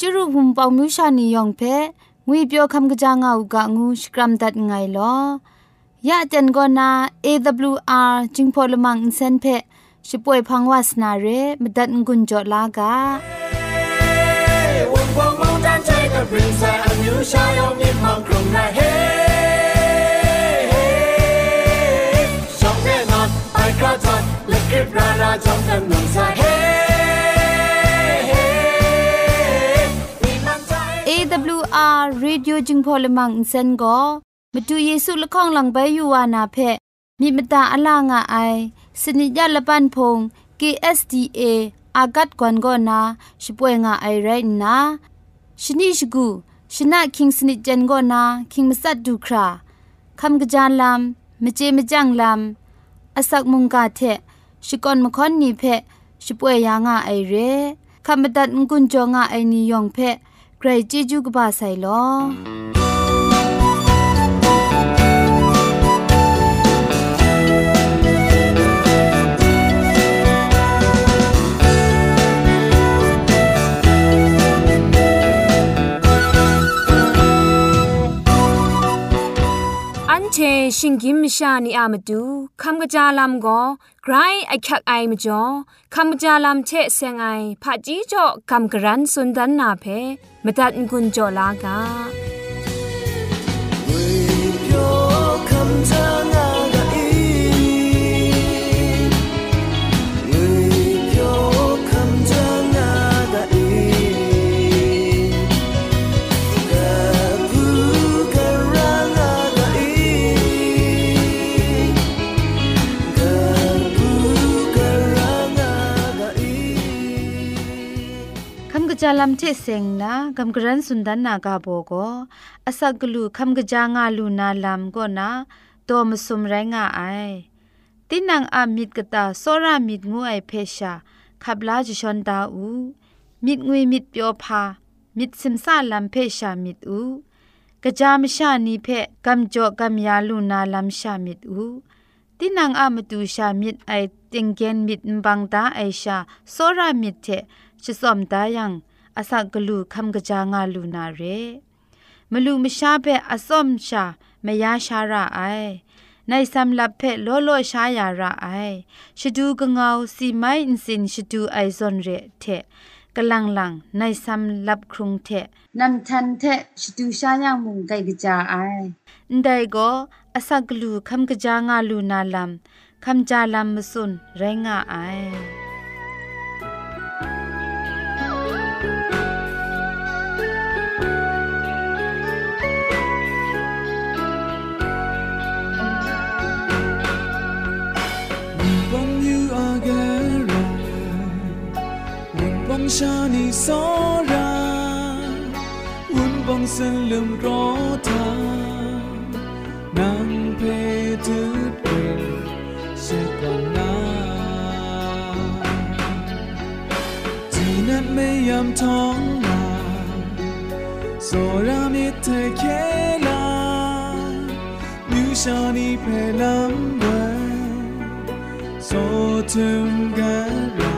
จุรุภุมปองมิวชานียองเพงวยเปียวคำกะจางเอากะงูสกรัมดัดไงลอยะจันกอนา AWR จิงพอลมังอินเซนเพช่วยพังวาสนาเรมดัดงุนจอลากะจอูมกจอลากันนุสาเฮเรดิโอจึงพอลมังอินเซนโกมาดูเยซูละข้องหลังใบยูวานาเพมีมตาอลางอไอสนิยาละปันพง KSDA อากัดกวนโกนาช่วยงาไอไรนะชนิชกูชนะคิงสนิจันโกนาคิงมัสัดดูคราคำกระจานลำมเจมจังลำอาศักมุงกาเทชิกอนมคอนนีเพช่วยยางาไอเรคำบัดงกุนจงาไอนิยองเพใครจิจุกบะไซลอเชชิงกิมชานีอามาดูคำกระจาลามก็ไกรไอคักไอมาจ่อคำกระจาลามเชเซงไอผาจีจ่อคำกระรันสุนดันนาเพมตัดกุญจ่อลากาาลัมเทเซงนะกัมกรันสุนดันนากาโบโกอาศักกลูคมกจางาลูนาลัมก็นะตัมสุมไรงาไอตินังอามิดกะตาโซรามิดงูไอเพชาขับลาจิชอนดาอูมิดงุยมิดเปียวพามิดซิมซาลัมเพชามิดอูกะจามชานีเพกัมจ่กัมยาลูนาลัมชามิดอูตินังอามตูชามิดไอติงเกนมิดบังตาไอชาโซรามิดเทชิสอมตายังอาကလူခမ်ကကြจางาลูนาဲမလူမมှားဘဲအစော့မရှာชရရှာရအိုင်နိုင်ဆမ်လပ်ဖက်လောလောရှားาရအိုင်ရှဒူကငေါစီမိုင်းစင်ရှဒူအိုင်ဇกลังลังในส้ำลับครุงเทะนำทันเทะชดูชาย่างมุงไกกจาไอได้ก็อาศักลูคำกจางาลูนาลำคำจาลำมสุนไรงาไอชานิสอราวุ่นบองส้นลืมรอทางนางเพจืดเปิ็นเชตอนนาที่นั้นไม่ยำท้องลาสอรามิเธอเคลานิชานิเพลำเบอร์โซถึมกัน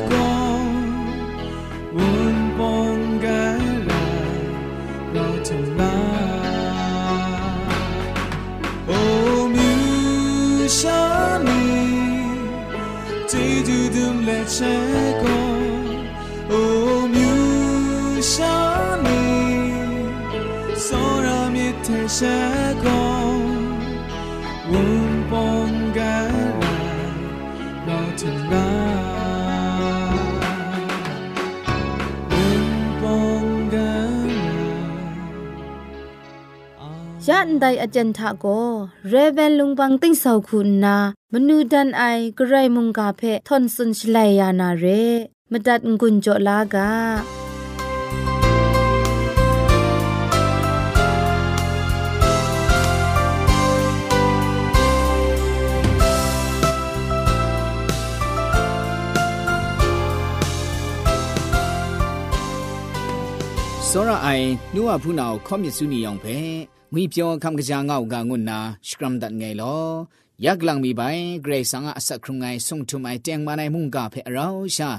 成功。哦，渺小你，所有灭太成功，我崩解来，我承担。ยันไดอาจารย์ทะโกเรเวนลุงบังติ้งเสาคุณนามนูดันไอกระไรมุงกาเพทอนสุนชลัยานาเรมดัดงุนจลากาစောရအိုင်နှုဝဖူနာကိုခေါမြစ်စုနေအောင်ပဲငွေပြောခံကကြငေါကငုနာစကရမ်ဒတ်ငယ်လောယက်လန်မီပိုင်ဂရေဆန်ကအဆက်ခရုငိုင်ဆုံထုမိုင်တန်မနိုင်မှုန်ကဖဲအရောရှာ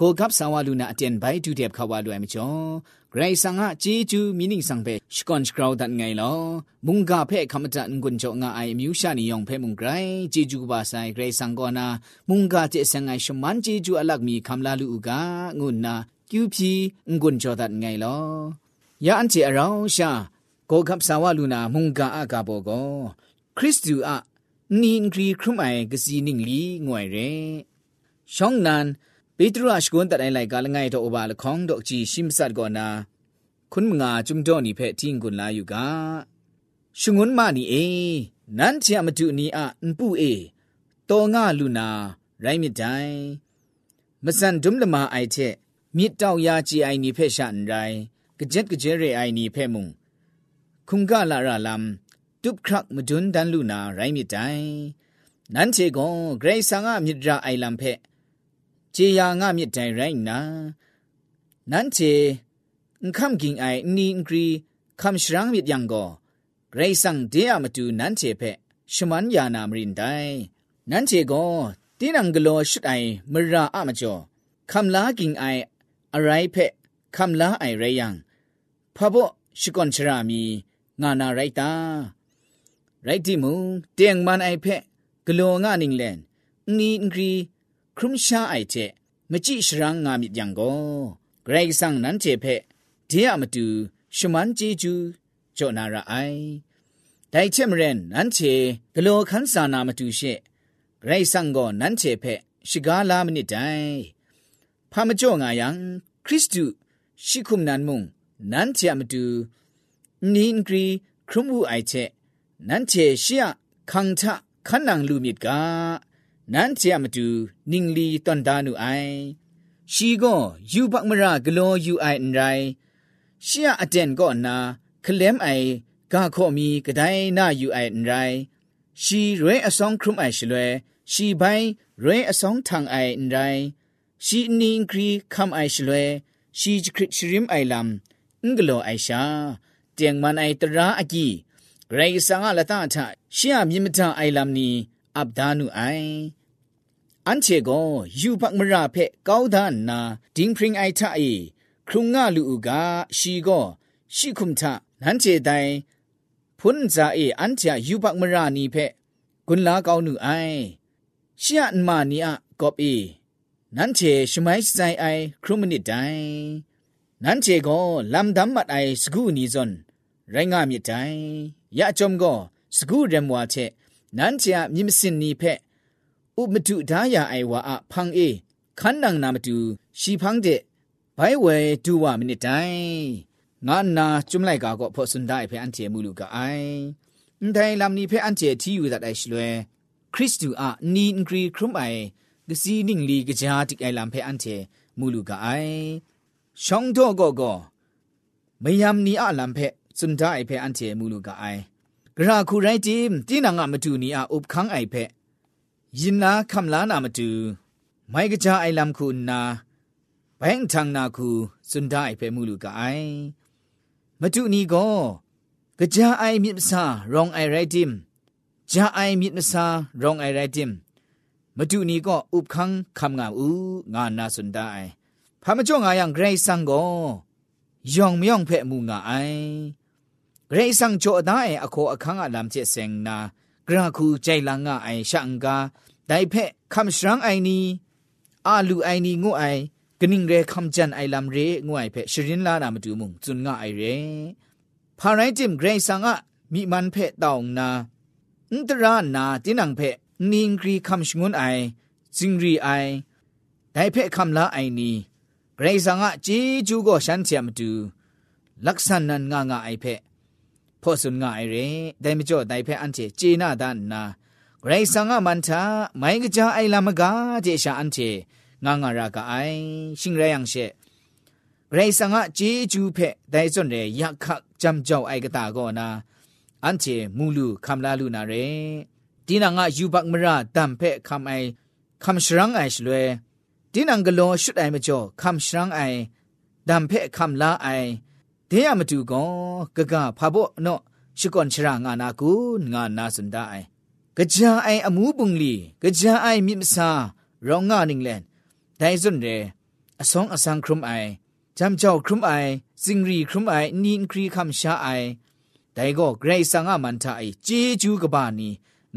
ကိုကပ်ဆာဝလူနာအတန်ဘိုင်တူတဲ့ခါဝလူအမကျော်ဂရေဆန်ကဂျီဂျူမီနင်းဆောင်ဖဲစကွန်စကရောဒတ်ငယ်လောမှုန်ကဖဲခမတန်ကွန်ကျော်ငါအိုင်မြူရှာနီယောင်ဖဲမှုန်ဂရိုင်ဂျီဂျူဘာဆိုင်ဂရေဆန်ကောနာမှုန်ကကျဆန်ငိုင်ရှမန်ဂျီဂျူအလတ်မီခမလာလူဥကငုနာကျူပြီငွန်ကျော်ဒတ်ငယ်လောယန်ချီအရောရှာကိုကပ်ဆာဝလူနာမုန်ကာအကဘောကောခရစ်တုအနင်းဂရီခရမိုင်ကစီနင်းလီငွယ်ရဲရှောင်းနန်ပေတရုအရှကွန်တတိုင်းလိုက်ကလငိုင်တော့ဘာလခေါင်တော့ကြည်ရှိမဆတ်ကောနာခွန်းမငါจุမ်တော့နိဖဲ့တင်းကွန်လာယူကရှငွန်းမနီအေနန်းချာမတူနီအန်ပူအေတော်ငါလူနာရိုင်းမြတိုင်မစန်ဒုံလမအိုက်ချက်မြစ်တောက်ရာကြည်အိုင်နိဖဲ့ရှာန်တိုင်းကကြက်ကကြဲရဲအိုင်နိဖဲ့မုံคุงกาลาราลัมตุบครักมดุนดันลูนาไรมิตไยนั้นเชกงเกรซังอามิตราไอลัมเพเจียงอามิตไยไรนานั้นเชอุคัมกิงไอนีอิงกรีคัมชรังมิตยังโกเกรซังเดียมาดูนั้นเชเพชมันยานามรินไดนั้นเชกงตีนังกโลชุดไอมราอามาจอคัมลากิงไออะไรเพคัมลาไอไรยังพะบ่ชิกอนชรามีငါနာရိုက်တာရိုက်တိမုံတຽງမန်အိုက်ဖက်ဂလောငါနင်းလန်နီငရီခရုမရှာအိုက်တဲ့မကြည့်ရှရန်ငါမြပြန်ကိုဂရိတ်ဆန်နန်ချေဖက်ဒီရမတူရှမန်ဂျီဂျူဂျောနာရအိုင်ဒိုင်ချင်မရန်နန်ချေဂလောခန်းစာနာမတူရှေဂရိတ်ဆန်ကိုနန်ချေဖက်ရှိကားလာမနစ်တိုင်ဖာမကြောငါယံခရစ်တုရှိခုမနန်မုံနန်ချေမတူนินกรีครุมูไอเชนั้นเชเชียคังทะขันนังลูมิดกานั้นเชียมาดูนิงลีตอนดานูไอชีก็ยูบักมรากลอยูไออันไรเชียอเดนก็นาคลมไอกาข้อมีกระไดนายูไออันไรชีเรอสองครุมไอชลวยชีใบเรอสองทางไออันไรชีนิงกรีคำไอชลวยชีจคริชริมไอลำงกลอไอชาတင်မန်အိုင်တရာအကြီးဂရိဆန်ကလတာထရှေ့အမြင့်မထအိုင်လမ်နီအပ်ဒါနုအိုင်အန်ချေကိုယူပတ်မရဖက်ကောင်းဒါနာဒင်းပရင်အိုက်ထအေခရုငါလူကရှီကိုရှီခုမထနန်ချေတိုင်ဖွန်ဇာအေအန်ချာယူပတ်မရနီဖက်ဂွန်လာကောင်းနုအိုင်ရှီအန်မာနီအကော့ပီနန်ချေရှမိုင်းဆိုင်အိုင်ခရုမနစ်တိုင်နန်ချေကိုလမ်ဒမ်မတ်အိုင်စကူနီဇွန်ရိုင်းငါမြစ်တိုင်ရအကြုံကောစကူရမွာချက်နန်းချာမြင့်မစင်နီဖက်ဥမတုဒါယာအိုင်ဝါအဖန်းအေခန္နံနာမတူရှီဖန်းတဲ့ဘိုင်ဝဲဒူဝမနစ်တိုင်ငါနာကျွမ်လိုက်ကာကောဖော့စွန်ဒိုင်ဖဲအန်တီမူလူကအိုင်အန်တိုင်းလမ်နီဖဲအန်တီတီယူဒတ်အိုင်ရှလွဲခရစ်တူအနီအင်ဂရီခရုမိုင်ဂစီနင်းလီကကြာတိအိုင်လမ်ဖဲအန်တီမူလူကအိုင်ရှောင်းတော့ကောကောမယမ်နီအလမ်ဖဲစွန်ဒိုင်ဖဲအန်တီမူလူကအိုင်ဂရာခုရိုက်တီတင်းနာငါမတူနီအာဥပခန်းအိုင်ဖဲယင်နာခမ်လာနာမတူမိုင်ကကြအိုင်လမ်ခုနာဘန်ထန်နာခုစွန်ဒိုင်ဖဲမူလူကအိုင်မတူနီကောကကြအိုင်မြစ်ဆာရောင်အိုင်ရိုက်တီဂျာအိုင်မြစ်ဆာရောင်အိုင်ရိုက်တီမတူနီကောဥပခန်းခမ်ငါဥငါနာစွန်ဒိုင်ဖာမကြောင့ငါယံဂရိတ်ဆန်ကောယောင်မြောင်ဖဲ့မှုငါအိုင်กรสังโจได้อโคอคังอาลามเจเซงนา กราคูใจลังอไอช่างกา ได้เพะคำสรังไอนี อาลูไอนี้งูไอกนิงเรคำจันไอลำเรงูไอเพะชรินลานามาดูมุงจุนงาไอเรพาไรจิมเกรสังอะมีมันเพะตองนาอุนตรานาตินังเพะนิงกรีคำชงุนไอจิงรีไอ ได้เพะคำละไอนี้เกรสังอะจีจูโกฉันเทียมดูลักษณะงางาไอเพะဖော့စွန်ငါရဲဒိုင်မကျော်ဒိုင်ဖဲအန်ချေဂျေနာဒန်နာဂရိဆန်ငါမန်တာမိုင်းကကြအိုင်လာမကာဂျေရှာအန်ချေငါငါရာကအိုင်ရှင်ရယန်ရှေဂရိဆန်ငါဂျေဂျူဖဲဒိုင်စွန်ရဲယခဂျမ်ကျော်အိုင်ကတာကောနာအန်ချေမူလူခမ်လာလူနာရဲဒီနာငါယူဘတ်မရာတမ်ဖဲခမ်အိုင်ခမ်ရှရန်အိုင်ရှလွဲဒီနံကလောရှုတိုင်မကျော်ခမ်ရှရန်အိုင်ဒမ်ဖဲခမ်လာအိုင်ဒဲရမတူကောကကဖာဘော့နော့ရှကွန်ချရာငါနာကူငါနာစန်ဒိုင်ကကြာအိုင်အမှုပုန်လီကကြာအိုင်မြစ်မစာရောငါနင်းလန်ဒိုင်စွန်ရဲအဆောင်အဆန်းခရုမိုင်จำเจ้าครุมไอสิงรีครุมไอนีนครีคำชาไอแต่ก็เกรสังอามันทาไอเจจูกบานี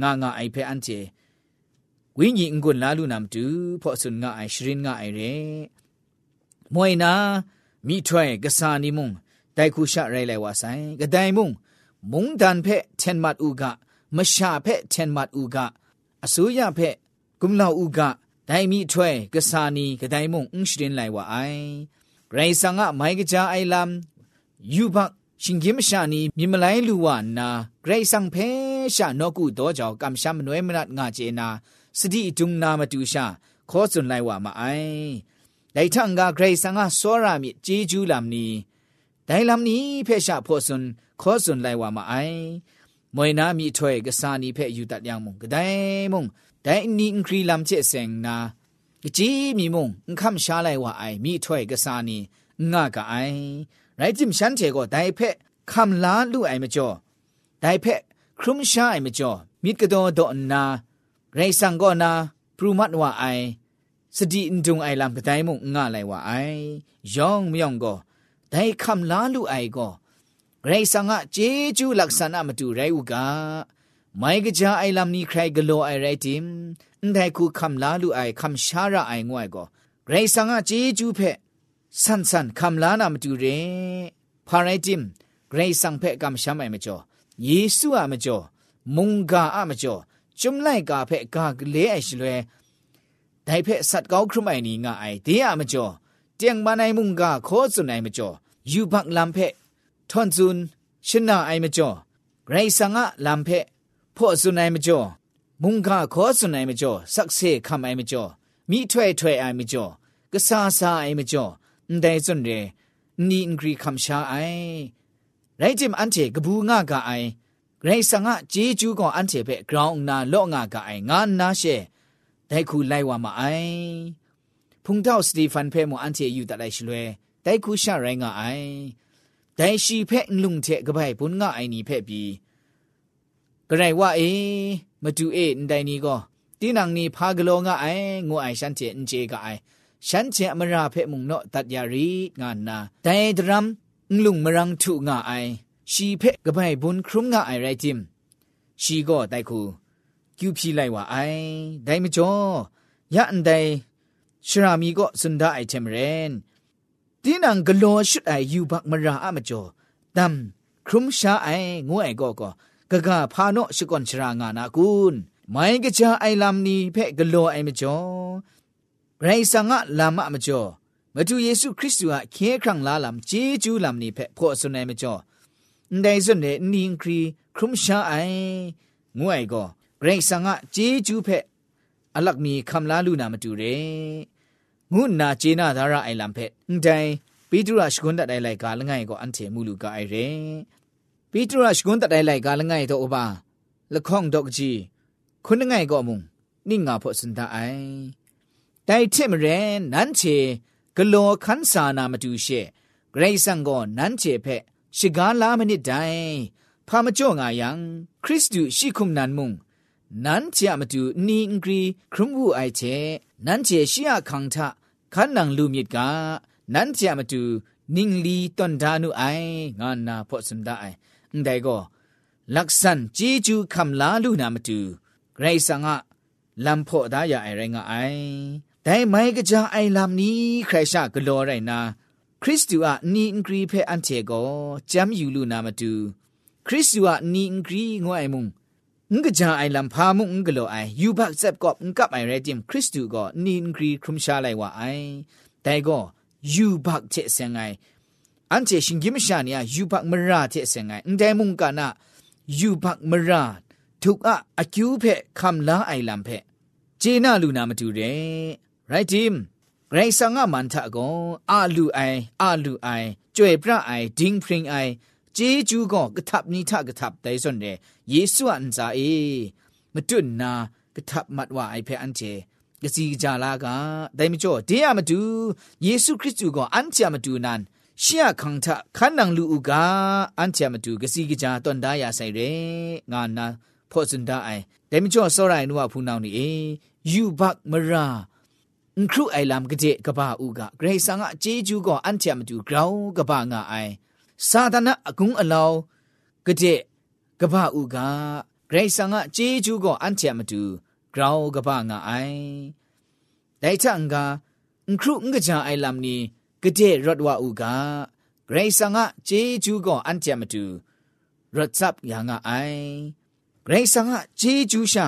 งางาไอเพออันเจวิญญงกุนลาลูนำจูพอสุนงาไอชรินงาไอเรมวยนามีถ้วยกษานิมุงတိုင်ခုရှရိုင်လိုက်ဝါဆိုင်ကတိုင်မုံမုံတန်ဖက်ချန်မတ်ဥကမရှာဖက်ချန်မတ်ဥကအစိုးရဖက်ဂုမလောက်ဥကဒိုင်မီထွဲကဆာနီကတိုင်မုံအင်းရှင်လိုက်ဝါအိုင်ရိုင်ဆန်ကမိုင်ကကြအိုင်လမ်ယူဘရှင်ဂိမရှာနီမြမလိုင်းလူဝနာဂရိတ်ဆန်ဖဲရှာနောကုတော့ကြောင့်ကမ္ရှာမနွဲမနတ်ငါကျေနာစတိဒုံနာမတူရှာခေါ်စွန်လိုက်ဝါမအိုင်လိုက်ထန်ကဂရိတ်ဆန်ကစောရမြစ်ဂျေဂျူးလာမနီဒိုင်လမ်နီဖဲရှာဖို့စွန်ခောစွန်လိုက်ဝါမအိုင်မွေနာမိထွေကစာနီဖဲယူတတ်ယံမုံကဒိုင်မုံဒိုင်နီအင်ခရီလမ်ချက်ဆင်နာကြည်မီမုံအခမ်ရှာလိုက်ဝါအိုင်မိထွေကစာနီငါကအိုင်ရိုက်ဂျင်ရှန်တေကိုဒိုင်ဖက်ခမ်လာလူအိုင်မကျော်ဒိုင်ဖက်ခရုမရှာအိုင်မကျော်မိကတော်တော်နာရေဆန်ကောနာပရူမတ်ဝအိုင်စဒီအန်ဒုံအိုင်လမ်ကတိုင်မုံငါလိုက်ဝအိုင်ယောင်မြောင်ကောဒိုင်ခမ်လာလူအိုင်ကောရိုင်ဆာငါဂျေဂျူးလက်ဆနာမတူရိုင်ဥကမိုင်ကကြအိုင်လမ်နီခရိုင်ဂလိုအိုင်ရိုင်တင်ဒိုင်ခုခမ်လာလူအိုင်ခမ်ရှာရာအိုင်ငွိုင်ကောရိုင်ဆာငါဂျေဂျူးဖက်ဆန်ဆန်ခမ်လာနာမတူရင်ဖာရိုင်တင်ရိုင်ဆန်ဖက်ကမ်ရှာမိုင်မကျော်ယေစုအမကျော်မုန်ကာအမကျော်จุมไลกาเพ่กากเลไอชลวยไดเพ่สัตกาวครุไมนีงาไอเดียมจ่อจียงมาในมุงกาขอสุนไอมจ่อยูบักลำเพทอนซุนชนะไอมจ่อไรสังะลำเพพ่อสุนไอมจ่อมุงกาขอสุนไอมจ่อสักเซคำไอมจ่อมีถ้วยถ้วยไอมจ่อกษาซาไอมจ่อแต่จนเรนี่อังกฤษคำชาไอไรจิมอันเจกบูงากาไอไรสังะจีจูกออันเจเปกราวนาโลงากาไองานนาเชไดคูไลวามาไอพุงเท่าสตีฟันเพ่หมูอันเทียอยู่แต่ได้ช่วยได้คุชาไรงาไอได้ชีเพ่ลุงเทกระไปปุ่นง่ายนี่เพ่ปีก็ไรว่าเอมาดูเอ็นได้นี่ก็ตีนังนี่พากโลง่ายงูไอฉันเจนเจกไอฉันเจมราเพ่มุงเนาะตัดยารีงานนาแต่ดรัมลุงมรังถูง่ายชีเพ่กระไปปุ่นครุ่มง่ายไรจิมชีก็ได้คูคิวพีไลว่าไอได้ไม่จ่อยะอันใดชรามีก็สุนดาไอเทมเรนตีนังกลัวชุดไอยูบักมราอะมจ่อตัมครุมชาไองัวไอก็ก็กะกะพาโนชกอนชรางานากุนไม่กะจาไอลำนี้เพ่กลัวไอมจ่อไรสังะลามะมจ่อမတူယေရှုခရစ်သူဟာခဲခရံလာလမ်ဂျေဂျူးလမ်နိဖက်ဖို့အစွန်နေမကျော်ဒိုင်စွန်နေနင်းခရီခရုမရှာအိုင်ငွေအိုင်ကောဂရိတ်ဆန်ကဂျေဂျူးဖက်အလတ်မီခမ်လာလူနာမတူတဲ့ငုနာဂျေနာဒါရအိုင်လမ်ဖက်အန်တိုင်းပိတုရရှကွန်းတတိုင်လိုက်ကလငိုင်ကိုအန်တီမူလူကအိုင်ရဲပိတုရရှကွန်းတတိုင်လိုက်ကလငိုင်တော့အပါလခေါင်တော့ကြီးခုနငိုင်ကောမုံနိငါဖို့စန်တအိုင်တိုင်တစ်မရဲနန်းချေဂလောခန်းစာနာမတူရှေဂရိတ်ဆန်ကောနန်းချေဖက်ရှီကားလာမနစ်တိုင်ဖာမကြော့ငါယံခရစ်တုရှိခုမနန်မုံနန်းချေမတူနီအင်ဂရီခရုံဟုအိုက်ချေနန်းချေရှိယခန့်ထขันนังลูมิดกานั้นเสียมาดูนิ่งลีตอนดานุไองานนาพอสมได้ได้ก็ลักษันจีจูคำลาลูนามาดูไกรสังะลำพอดายาไอไรงะไอแต่ไม่ก็จะไอลำนี้ใครชากลอไรนาคริสตูอะนีอินกรีเพออันเทโกจำอยู่ลูนามาดูคริสตูอะนีอินกรีงวยมุงငကကြအိုင်လမ်ဖာမှုငကလိုအိုင်ယူဘတ်ဇက်ကော့ငကပ်အိုင်ရဒီမ်ခရစ်တုကောနင်းဂရီခရုမရှာလိုက်ဝအိုင်တိုင်ကောယူဘတ်ချက်စငိုင်အန်ချေရှင်ဂိမရှာနီယာယူဘတ်မရာချက်စငိုင်အန်တိုင်မှုကနာယူဘတ်မရာทุกอะอคิวเพคำลาไอลำเพเจนาลูนามาดูเรไรทีมไรสังอามันทะกงอาลูไออาลูไอจวยพระไอดิงพริงไอเจจูก็กระทับนี้ทะกระทับไดส่วนเรเยซูอันซาเอมตุนนากะทับมัดว่าไอเพอันเจกะซีจาลากาไดมจ่อเดียมาดูเยซูคริสต์ก็อันเจมาดูนันရှေ့ခံထခန္နံလူဥကအန်ချမတူကစီကကြတွန်သားရဆိုင်ရဲငါနာဖောစန်ဒအိုင်ဒဲမကျော်စောရိုင်နုဝဖူနောင်းနီအေယူဘတ်မရာအခရုအိုင်လမ်ကတဲ့ကဘာဥကဂရေဆာငါအခြေကျူးကအန်ချမတူဂရောင်းကဘာငါအိုင်စာဒနာအကုံအလောင်းကတဲ့ကပဥကဂရိတ်ဆန်ကဂျေဂျူးကိုအန်ချမတူဂရောင်းကပငါအိုင်ဒိုင်ချန်ကအင်ခရုငကြအိုင်လမ်နီကတဲ့ရတ်ဝဥကဂရိတ်ဆန်ကဂျေဂျူးကိုအန်ချမတူရတ်စပ်ယာငါအိုင်ဂရိတ်ဆန်ကဂျေဂျူးရှာ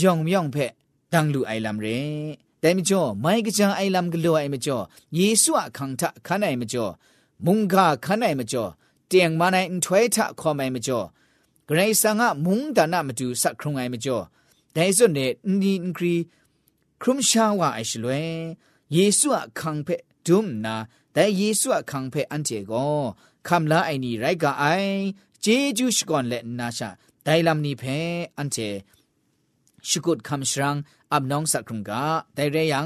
ယောင်မြောင်ဖက်တန်လူအိုင်လမ်ရဲတိုင်မကျော်မိုင်ကကြအိုင်လမ်ကလိုအိုင်မကျော်ယေရှုအခန့်ထခနိုင်မကျော်မုန်ကခနိုင်မကျော်တຽງမနိုင်ထွဲထခေါ်မိုင်မကျော်กรสังะมุงดานามาดูสักครุงไอมาจ่อแต่ส่วนเนี่ยนินกรีครุมชาวาไอชลวยเยซูอะคังเพดุมนาแต่เยซูอะคังเพอันเจโกคำละไอนี่ไรกะไอเจจูชก่อนและนาชาไดลัมนี่เพอันเจရှကုတ်ခမ်ရှရန်အပ်နောင်စခုံကတဲရယံ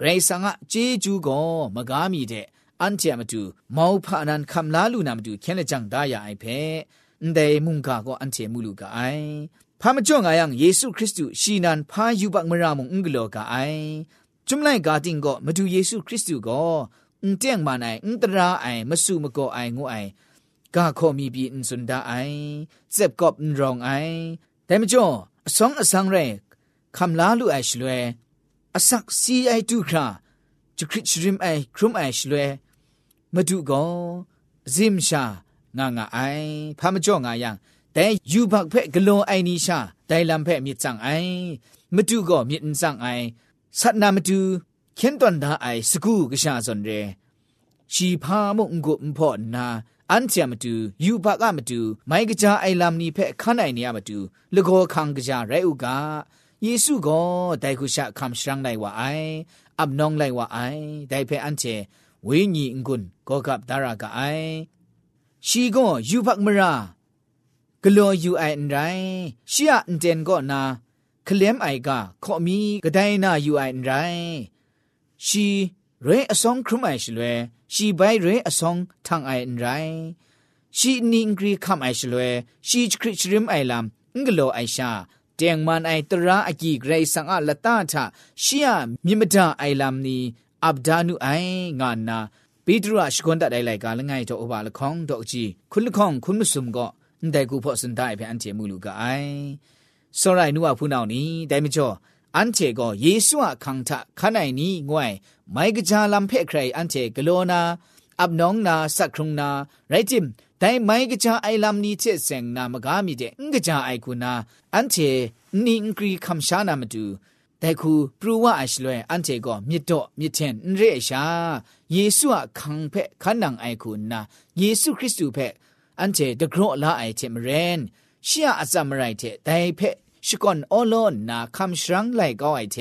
ဂရေဆာငါဂျေဂျူကိုမကားမီတဲ့အန်တီယမတူမောဖာနန်ခမ်လာလူနာမတူခဲလက်ကြောင့်ဒါရအိုင်ဖဲဒဲမုန်ကာကိုအန်ချေမူလူကအိုင်ဖာမကျွန်ကယံယေရှုခရစ်တုရှီနန်ဖာယူဘမရမုန်င္ကလောကအိုင်จุมไลกาติงก็มาดูเยซูคริสต์ก็อุ้งเตียงมาไหนอุ้งตราไอมาสู้มาก็ไองูไอกาขอมีบีอุ้งสุนดาไอเจ็บกอบอุ้งรองไอแต่ไม่จ่อสองอสังเรกคำลาลูไอชลวยอสักซีไอดูคราจะคริสริมไอครุมไอชลวยมาดูก็ซิมชาငါငါအိုင်ဖာမကြော့ငါယံတဲယူဘက်ဖက်ကလွန်အိုင်နီရှာဒိုင်လမ်ဖက်မြစ်ချန်အိုင်မတူကောမြစ်အန်ဆောင်အိုင်ဆတ်နာမတူခင်းတွန်ဒါအိုင်စကူကရှာစွန်ရဲชีพามงกุมพอนาอันเจมาดูยูบักมาดูไม่กจ้าไอลำนี้เพ่ขันไอเนี่ยมาดูลูกโอคังกจ้าไรอุกาเยซูก็ได้กุชะคำสั่งไลว่าไออับน้องไลว่าไอได้เพ่อันเจวิญญาณกุนก็กับดารากไอชีก็ยูพักมรากลัวยูไออันไรชียอันเจนก็นาเคลมไอกาขอมีกระไดนายูไออันไรชีเรอสองครุมไอชลเวชีใบเรอสองทางไออันไรชีนิงกรีคำไอชลเวชีคริชริมไอลำงกลัวไอชาเตียงมันไอตระอากีเกรสังอาลตาทะชียมิมดาไอลำนี้อับดานุไองานนาပေဒရုအရှကွန်တတိုင်လိုက်ကလငိုင်တော့ဘာလခေါင်တော့ကြည့်ခုလခေါင်ခုမစုံကအန်တိုင်ကူဖို့စန်တိုင်ပြန်ချေမှုလူကအိုင်စောရိုင်နူဝဖူနောင်နီတိုင်မကျော်အန်ချေကိုယေရှုအခန့်ထခနိုင်နီငွိုင်မိုင်ကကြာလမ်ဖဲခရိုင်အန်ချေဂလောနာအပ်နောင်နာစခရုံနာရိုက်ဂျင်တိုင်မိုင်ကကြာအိုင်လမ်နီချေစ ेंग နာမကားမီတဲ့အင်ကကြာအိုင်ကူနာအန်ချေနီအင်ဂရီခမ်ရှာနာမတူแต่คูปรูว่าอัชเลยอันเจก็มิดโตมิดเทนเรชาเยซูอะคังเพะขันนังไอคุณนะเยซูคริสต์เพะอันเจดกรอละไอเทมเรนเชียอาจามไรเทแต่เพะชกอนอโลนนาคำชรังไลก็ไอเท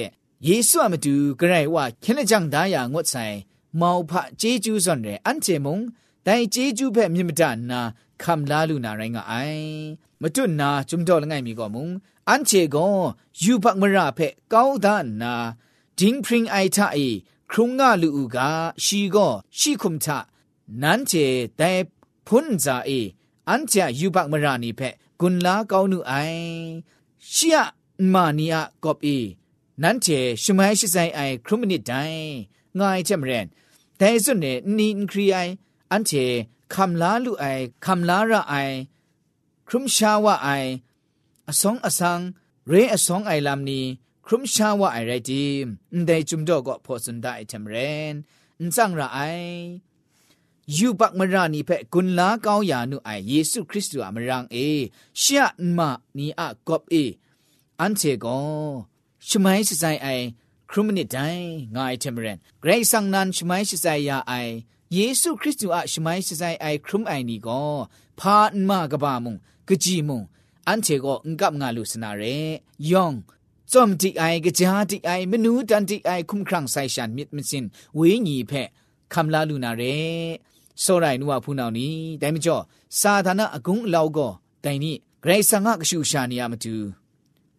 เยซูอะมาดูกระไรว่าเคนจังดายางดใส่เมาพระเจจูสอนเรอันเจมงแต่เจจูเพะมิมดานาคำลาลูนาไรงไอมาจุนนาจุมโตละไงมีก็มงอันเจกงยูบักมราเพก้าวดานนาดิงพริงไอทาเอครุงงาลูกาชีก็ชีคุมทะนั้นเจแต่พุนจาเออันเจยูบักมรานีเพกุนลาก้าวนูไอเชียมานียกอบเอนั้นเจชมัยชิไซไอครุมนิดไดง่ายเจมเรนแต่สุดเนี่ยนินครีไออันเจคำลาลูไอคำลาระไอครุมชาวะไออสองอสังเรอสองไอลามนีครุมชาวาไอไรดีได้จุมดอกก็พอสุดได้ทำเรนจังระไอยูปักมรานีเพกุนลาเกาอย่านุไอเยซูคริสต์อมรังเอเชะมานีอากอบเออันเชโกชมัยสไซไอ ครุมนิดได้ง่ายทำเรนเกรซังนันชมัยสไซยาไอเยซูคริสต์อะชมัยสไซไอ ครุมไอนี่กพาอันมากระบามุงกจีมุงอันเชโกงกับงาลุสนาเรยองจอมติไอกะจาติไอมนูตันติไอคุมครังไซชันมิดมิสินเวญีเพคำลาลุนาเรစောရိုင်နူဝဖူနောင်နီဒိုင်မကျော်စာသနာအကုံအလောက်ကောဒိုင်နိဂရိတ်ဆန်ငါကရှူရှာနေရမတူ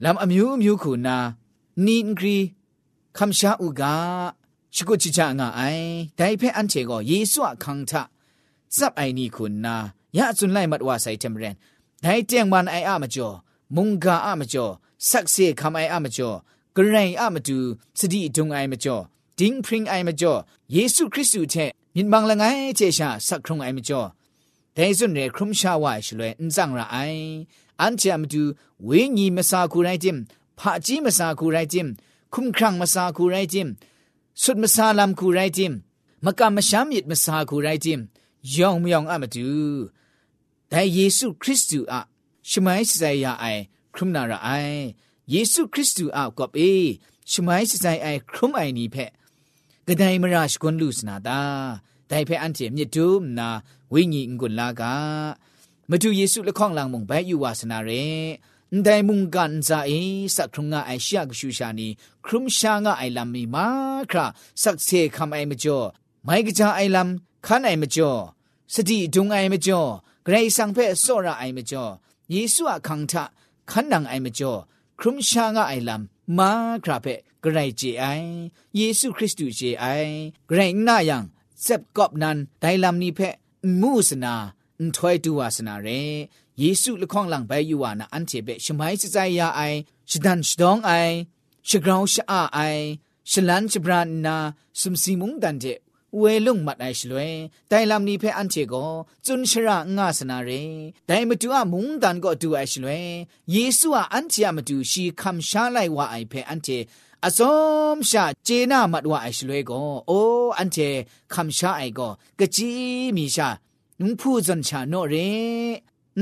လမ်အမျိုးမျိုးခုနာနီင်ဂရီခမ်ရှာဥကရှိကိုချီချာငါအိုင်ဒိုင်ဖဲအန်ချေကောယေဆုအခန်းထဇပ်အိုင်နီခုနာရအစွန်လိုက်မတ်ဝါဆိုင်တမ်ရန်နိုင်တຽງมันไออะมจ่อมุงกาอะมจ่อสักเสคำไออะมจ่อกระไรอะมดูสติดงไอมจ่อดิงพริงไอมจ่อเยซูคริสต์เทมินบังละไงเจชาสักครงไอมจ่อแต่ส่วนเรครุมชาวายชลวยอันจังระไออันเจมดูเวญีมสาคูไรจิมผาจีมสาคูไรจิมคุมครังมสาคูไรจิมสุดมสาลามคูไรจิมมกามมชามิดมสาคูไรจิมยองมยองอะมดูแต่เยซูคริสต์อะชมัยสายยาไอครุมนาระไอเยซูคริสต์อะกอบเอชมัยสายไอครุมไอนี่เพะกระไดมราชกุนลูสนาตาแต่เพะอันเจมิดูมนาวิญญงกุลลากามาดูเยซูละข้องลังมงไปอยู่วาสนาเรန်တိုင်မုန်ကန်ဇာအေစတ်ထုံငါအရှာကရှူရှာနီခရုမရှာငါအိုင်လမ်မီမာခရာစက်ဆေခမ်အိုင်မကျော်မိုင်ကကြအိုင်လမ်ခန်အိုင်မကျော်စတိဒုံအိုင်မကျော်ဂရိတ်ဆောင်ဖဲဆော့ရာအိုင်မကျော်ယေရှုအခန်းထခန္ဓာအိုင်မကျော်ခရုရှာငါအိုင်လမ်မာခရာဖဲဂရိတ်ကြီးအိုင်ယေရှုခရစ်တုကြီးအိုင်ဂရိတ်နာယံစက်ကော့နန်ဒိုင်လမ်နီဖဲမုစနာအန်ထွိုင်တူဝါစနာရဲယေရှုလခေါန်လံဘဲယူဝါနာအန်ချေဘဲရှမိုင်းစဆိုင်ယာအိုင်ရှဒန်ရှဒေါင်အိုင်ရှဂရောင်းရှာအိုင်ရှလန်ချဘရန်နာစုံစီမုန်တန်တဲ့ဝဲလုံမတ်အိုင်ရှလွဲတိုင်လမ်နီဖဲအန်ချေကိုဇွန်ရှရာငါစနာရေဒိုင်မတူအမုန်တန်ကိုတူအိုင်ရှလွဲယေစုဟာအန်ချေမတူရှီခမ်ရှာလိုက်ဝအိုင်ဖဲအန်ချေအစုံရှာဂျေနာမတ်ဝအိုင်ရှလွဲကိုအိုးအန်ချေခမ်ရှာအိုင်ကိုကကြီးမီရှာနုံဖူဇွန်ချာနော့ရေ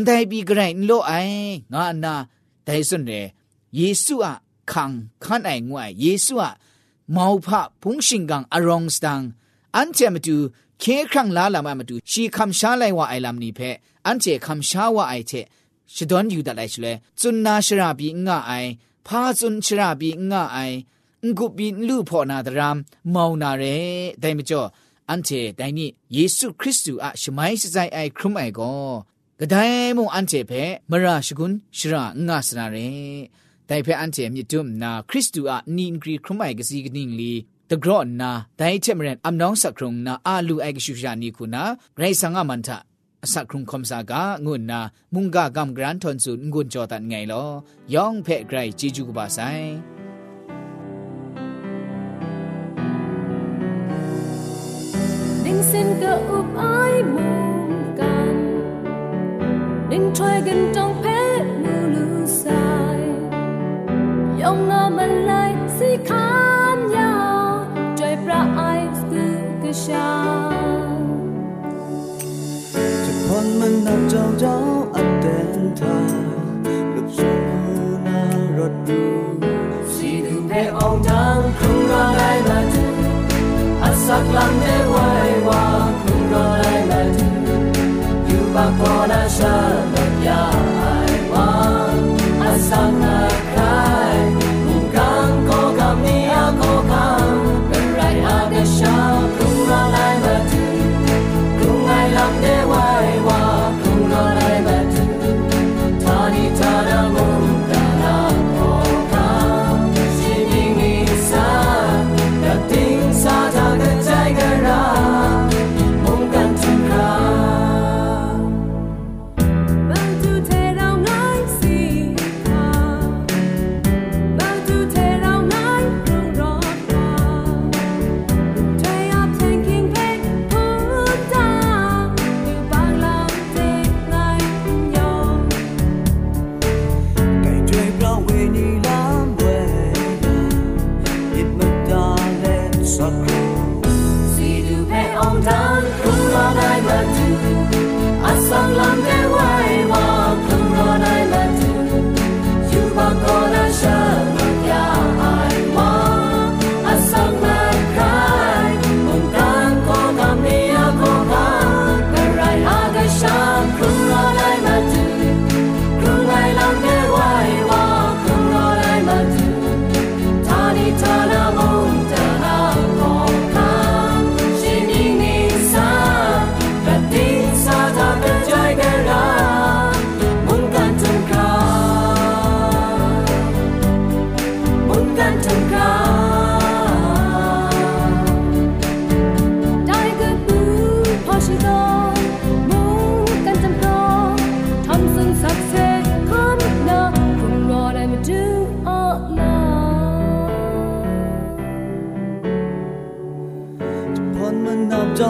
ဒိုင်ဘီဂရိုင်လိုအိုင်ငါနာဒိုင်စွန်ရေယေစုဟာခံခန့်အိုင်ငွိုင်ယေစုဟာမောဖဖုန်ရှင်ကန်အရောင်စတန်อันเจมาดูเคครั้งลาลามามาดูชีคำชาไลว่าไอลำนี้เพะอันเจคำชาว่าไอเทชดอนอยู่ดัดไอชเลยจุนนาชราบีง่าไอพาจุนชราบีง่าไองกุบินลูพอนาดรามเมานาเรแต่มจ่ออันเจแต่นี่เยซูคริสต์อะชมัยสใจไอครุมไอก็กระไดมงอันเจเพะมราชกุลชรางาสนาเรแต่เพะอันเจมีจุมนาคริสต์อะนินกรีครุมไอกสีกนิ่งลี the grown na dai chemren amnong sakrung na alu aigshusha ni kuna grai sanga manta asakrung khomsa ga ngun na munga gam gran thonsu ngun jotan ngai lo yong phe grai jiju ba sai เส้นก็อุบอายมุมกันดึงถอยกันจ้องเพมูลูสายยองงอมันลายสีขาวกับฉันจะพ้นมันนับเจ้าเจ้าอันเดินทางลับสู่นารถดูสีดึงเพลองทางคุ่รอไดมาถึอัักลังไดว้วาคุ่รอไดมาถึอยู่ปากกอนาช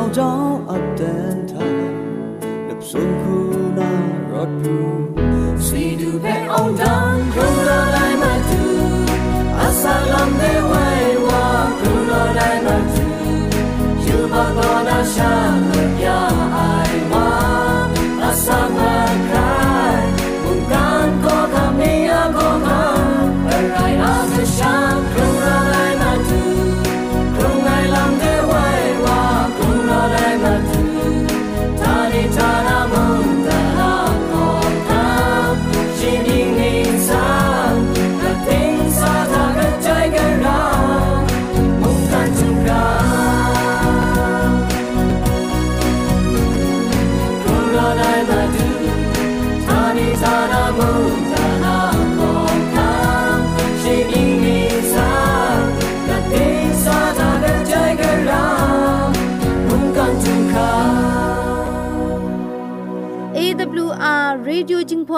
걱정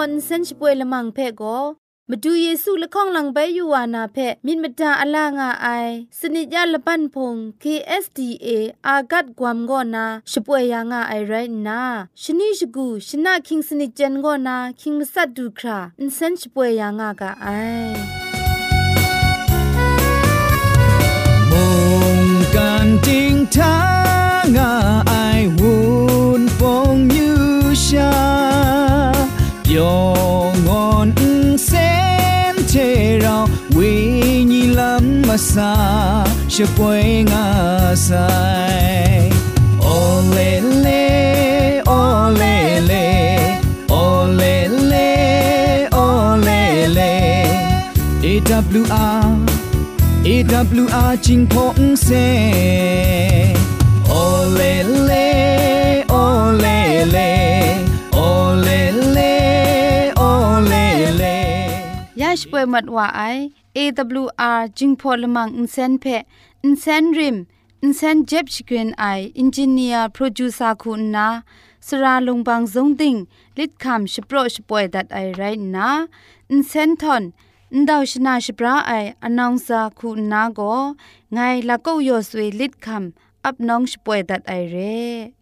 อนเซนช่วยละมังเพ่ก็มาดูเยซูละข้องหลังไปอยู่วานาเพ่มินมาดาอลางาไอ สนิจยาละปันพง KSDA อากัดกวมก็นาช่วยยังงาไอไรนะชนิชกูชนะคิงสนิจเจนก็นาคิงมัสัดดูคราอินเซนช่วยยังากาไอการจริงทางาไอ Xa she poi ngã sai ole le ole le ole le ole le ewr ewr ching phong se ole le dash pwe mat wa ai awr jingpho lamang insen phe insen rim insen jeb chigrin ai engineer producer ku na sra longbang jong ding lit kham shpro shpoe that i right na insen ton ดาวชนาชปราไออนองซาคุณนาโกไงลักกอยอสวยลิดคำอับน้องช่วยดัดไอเร่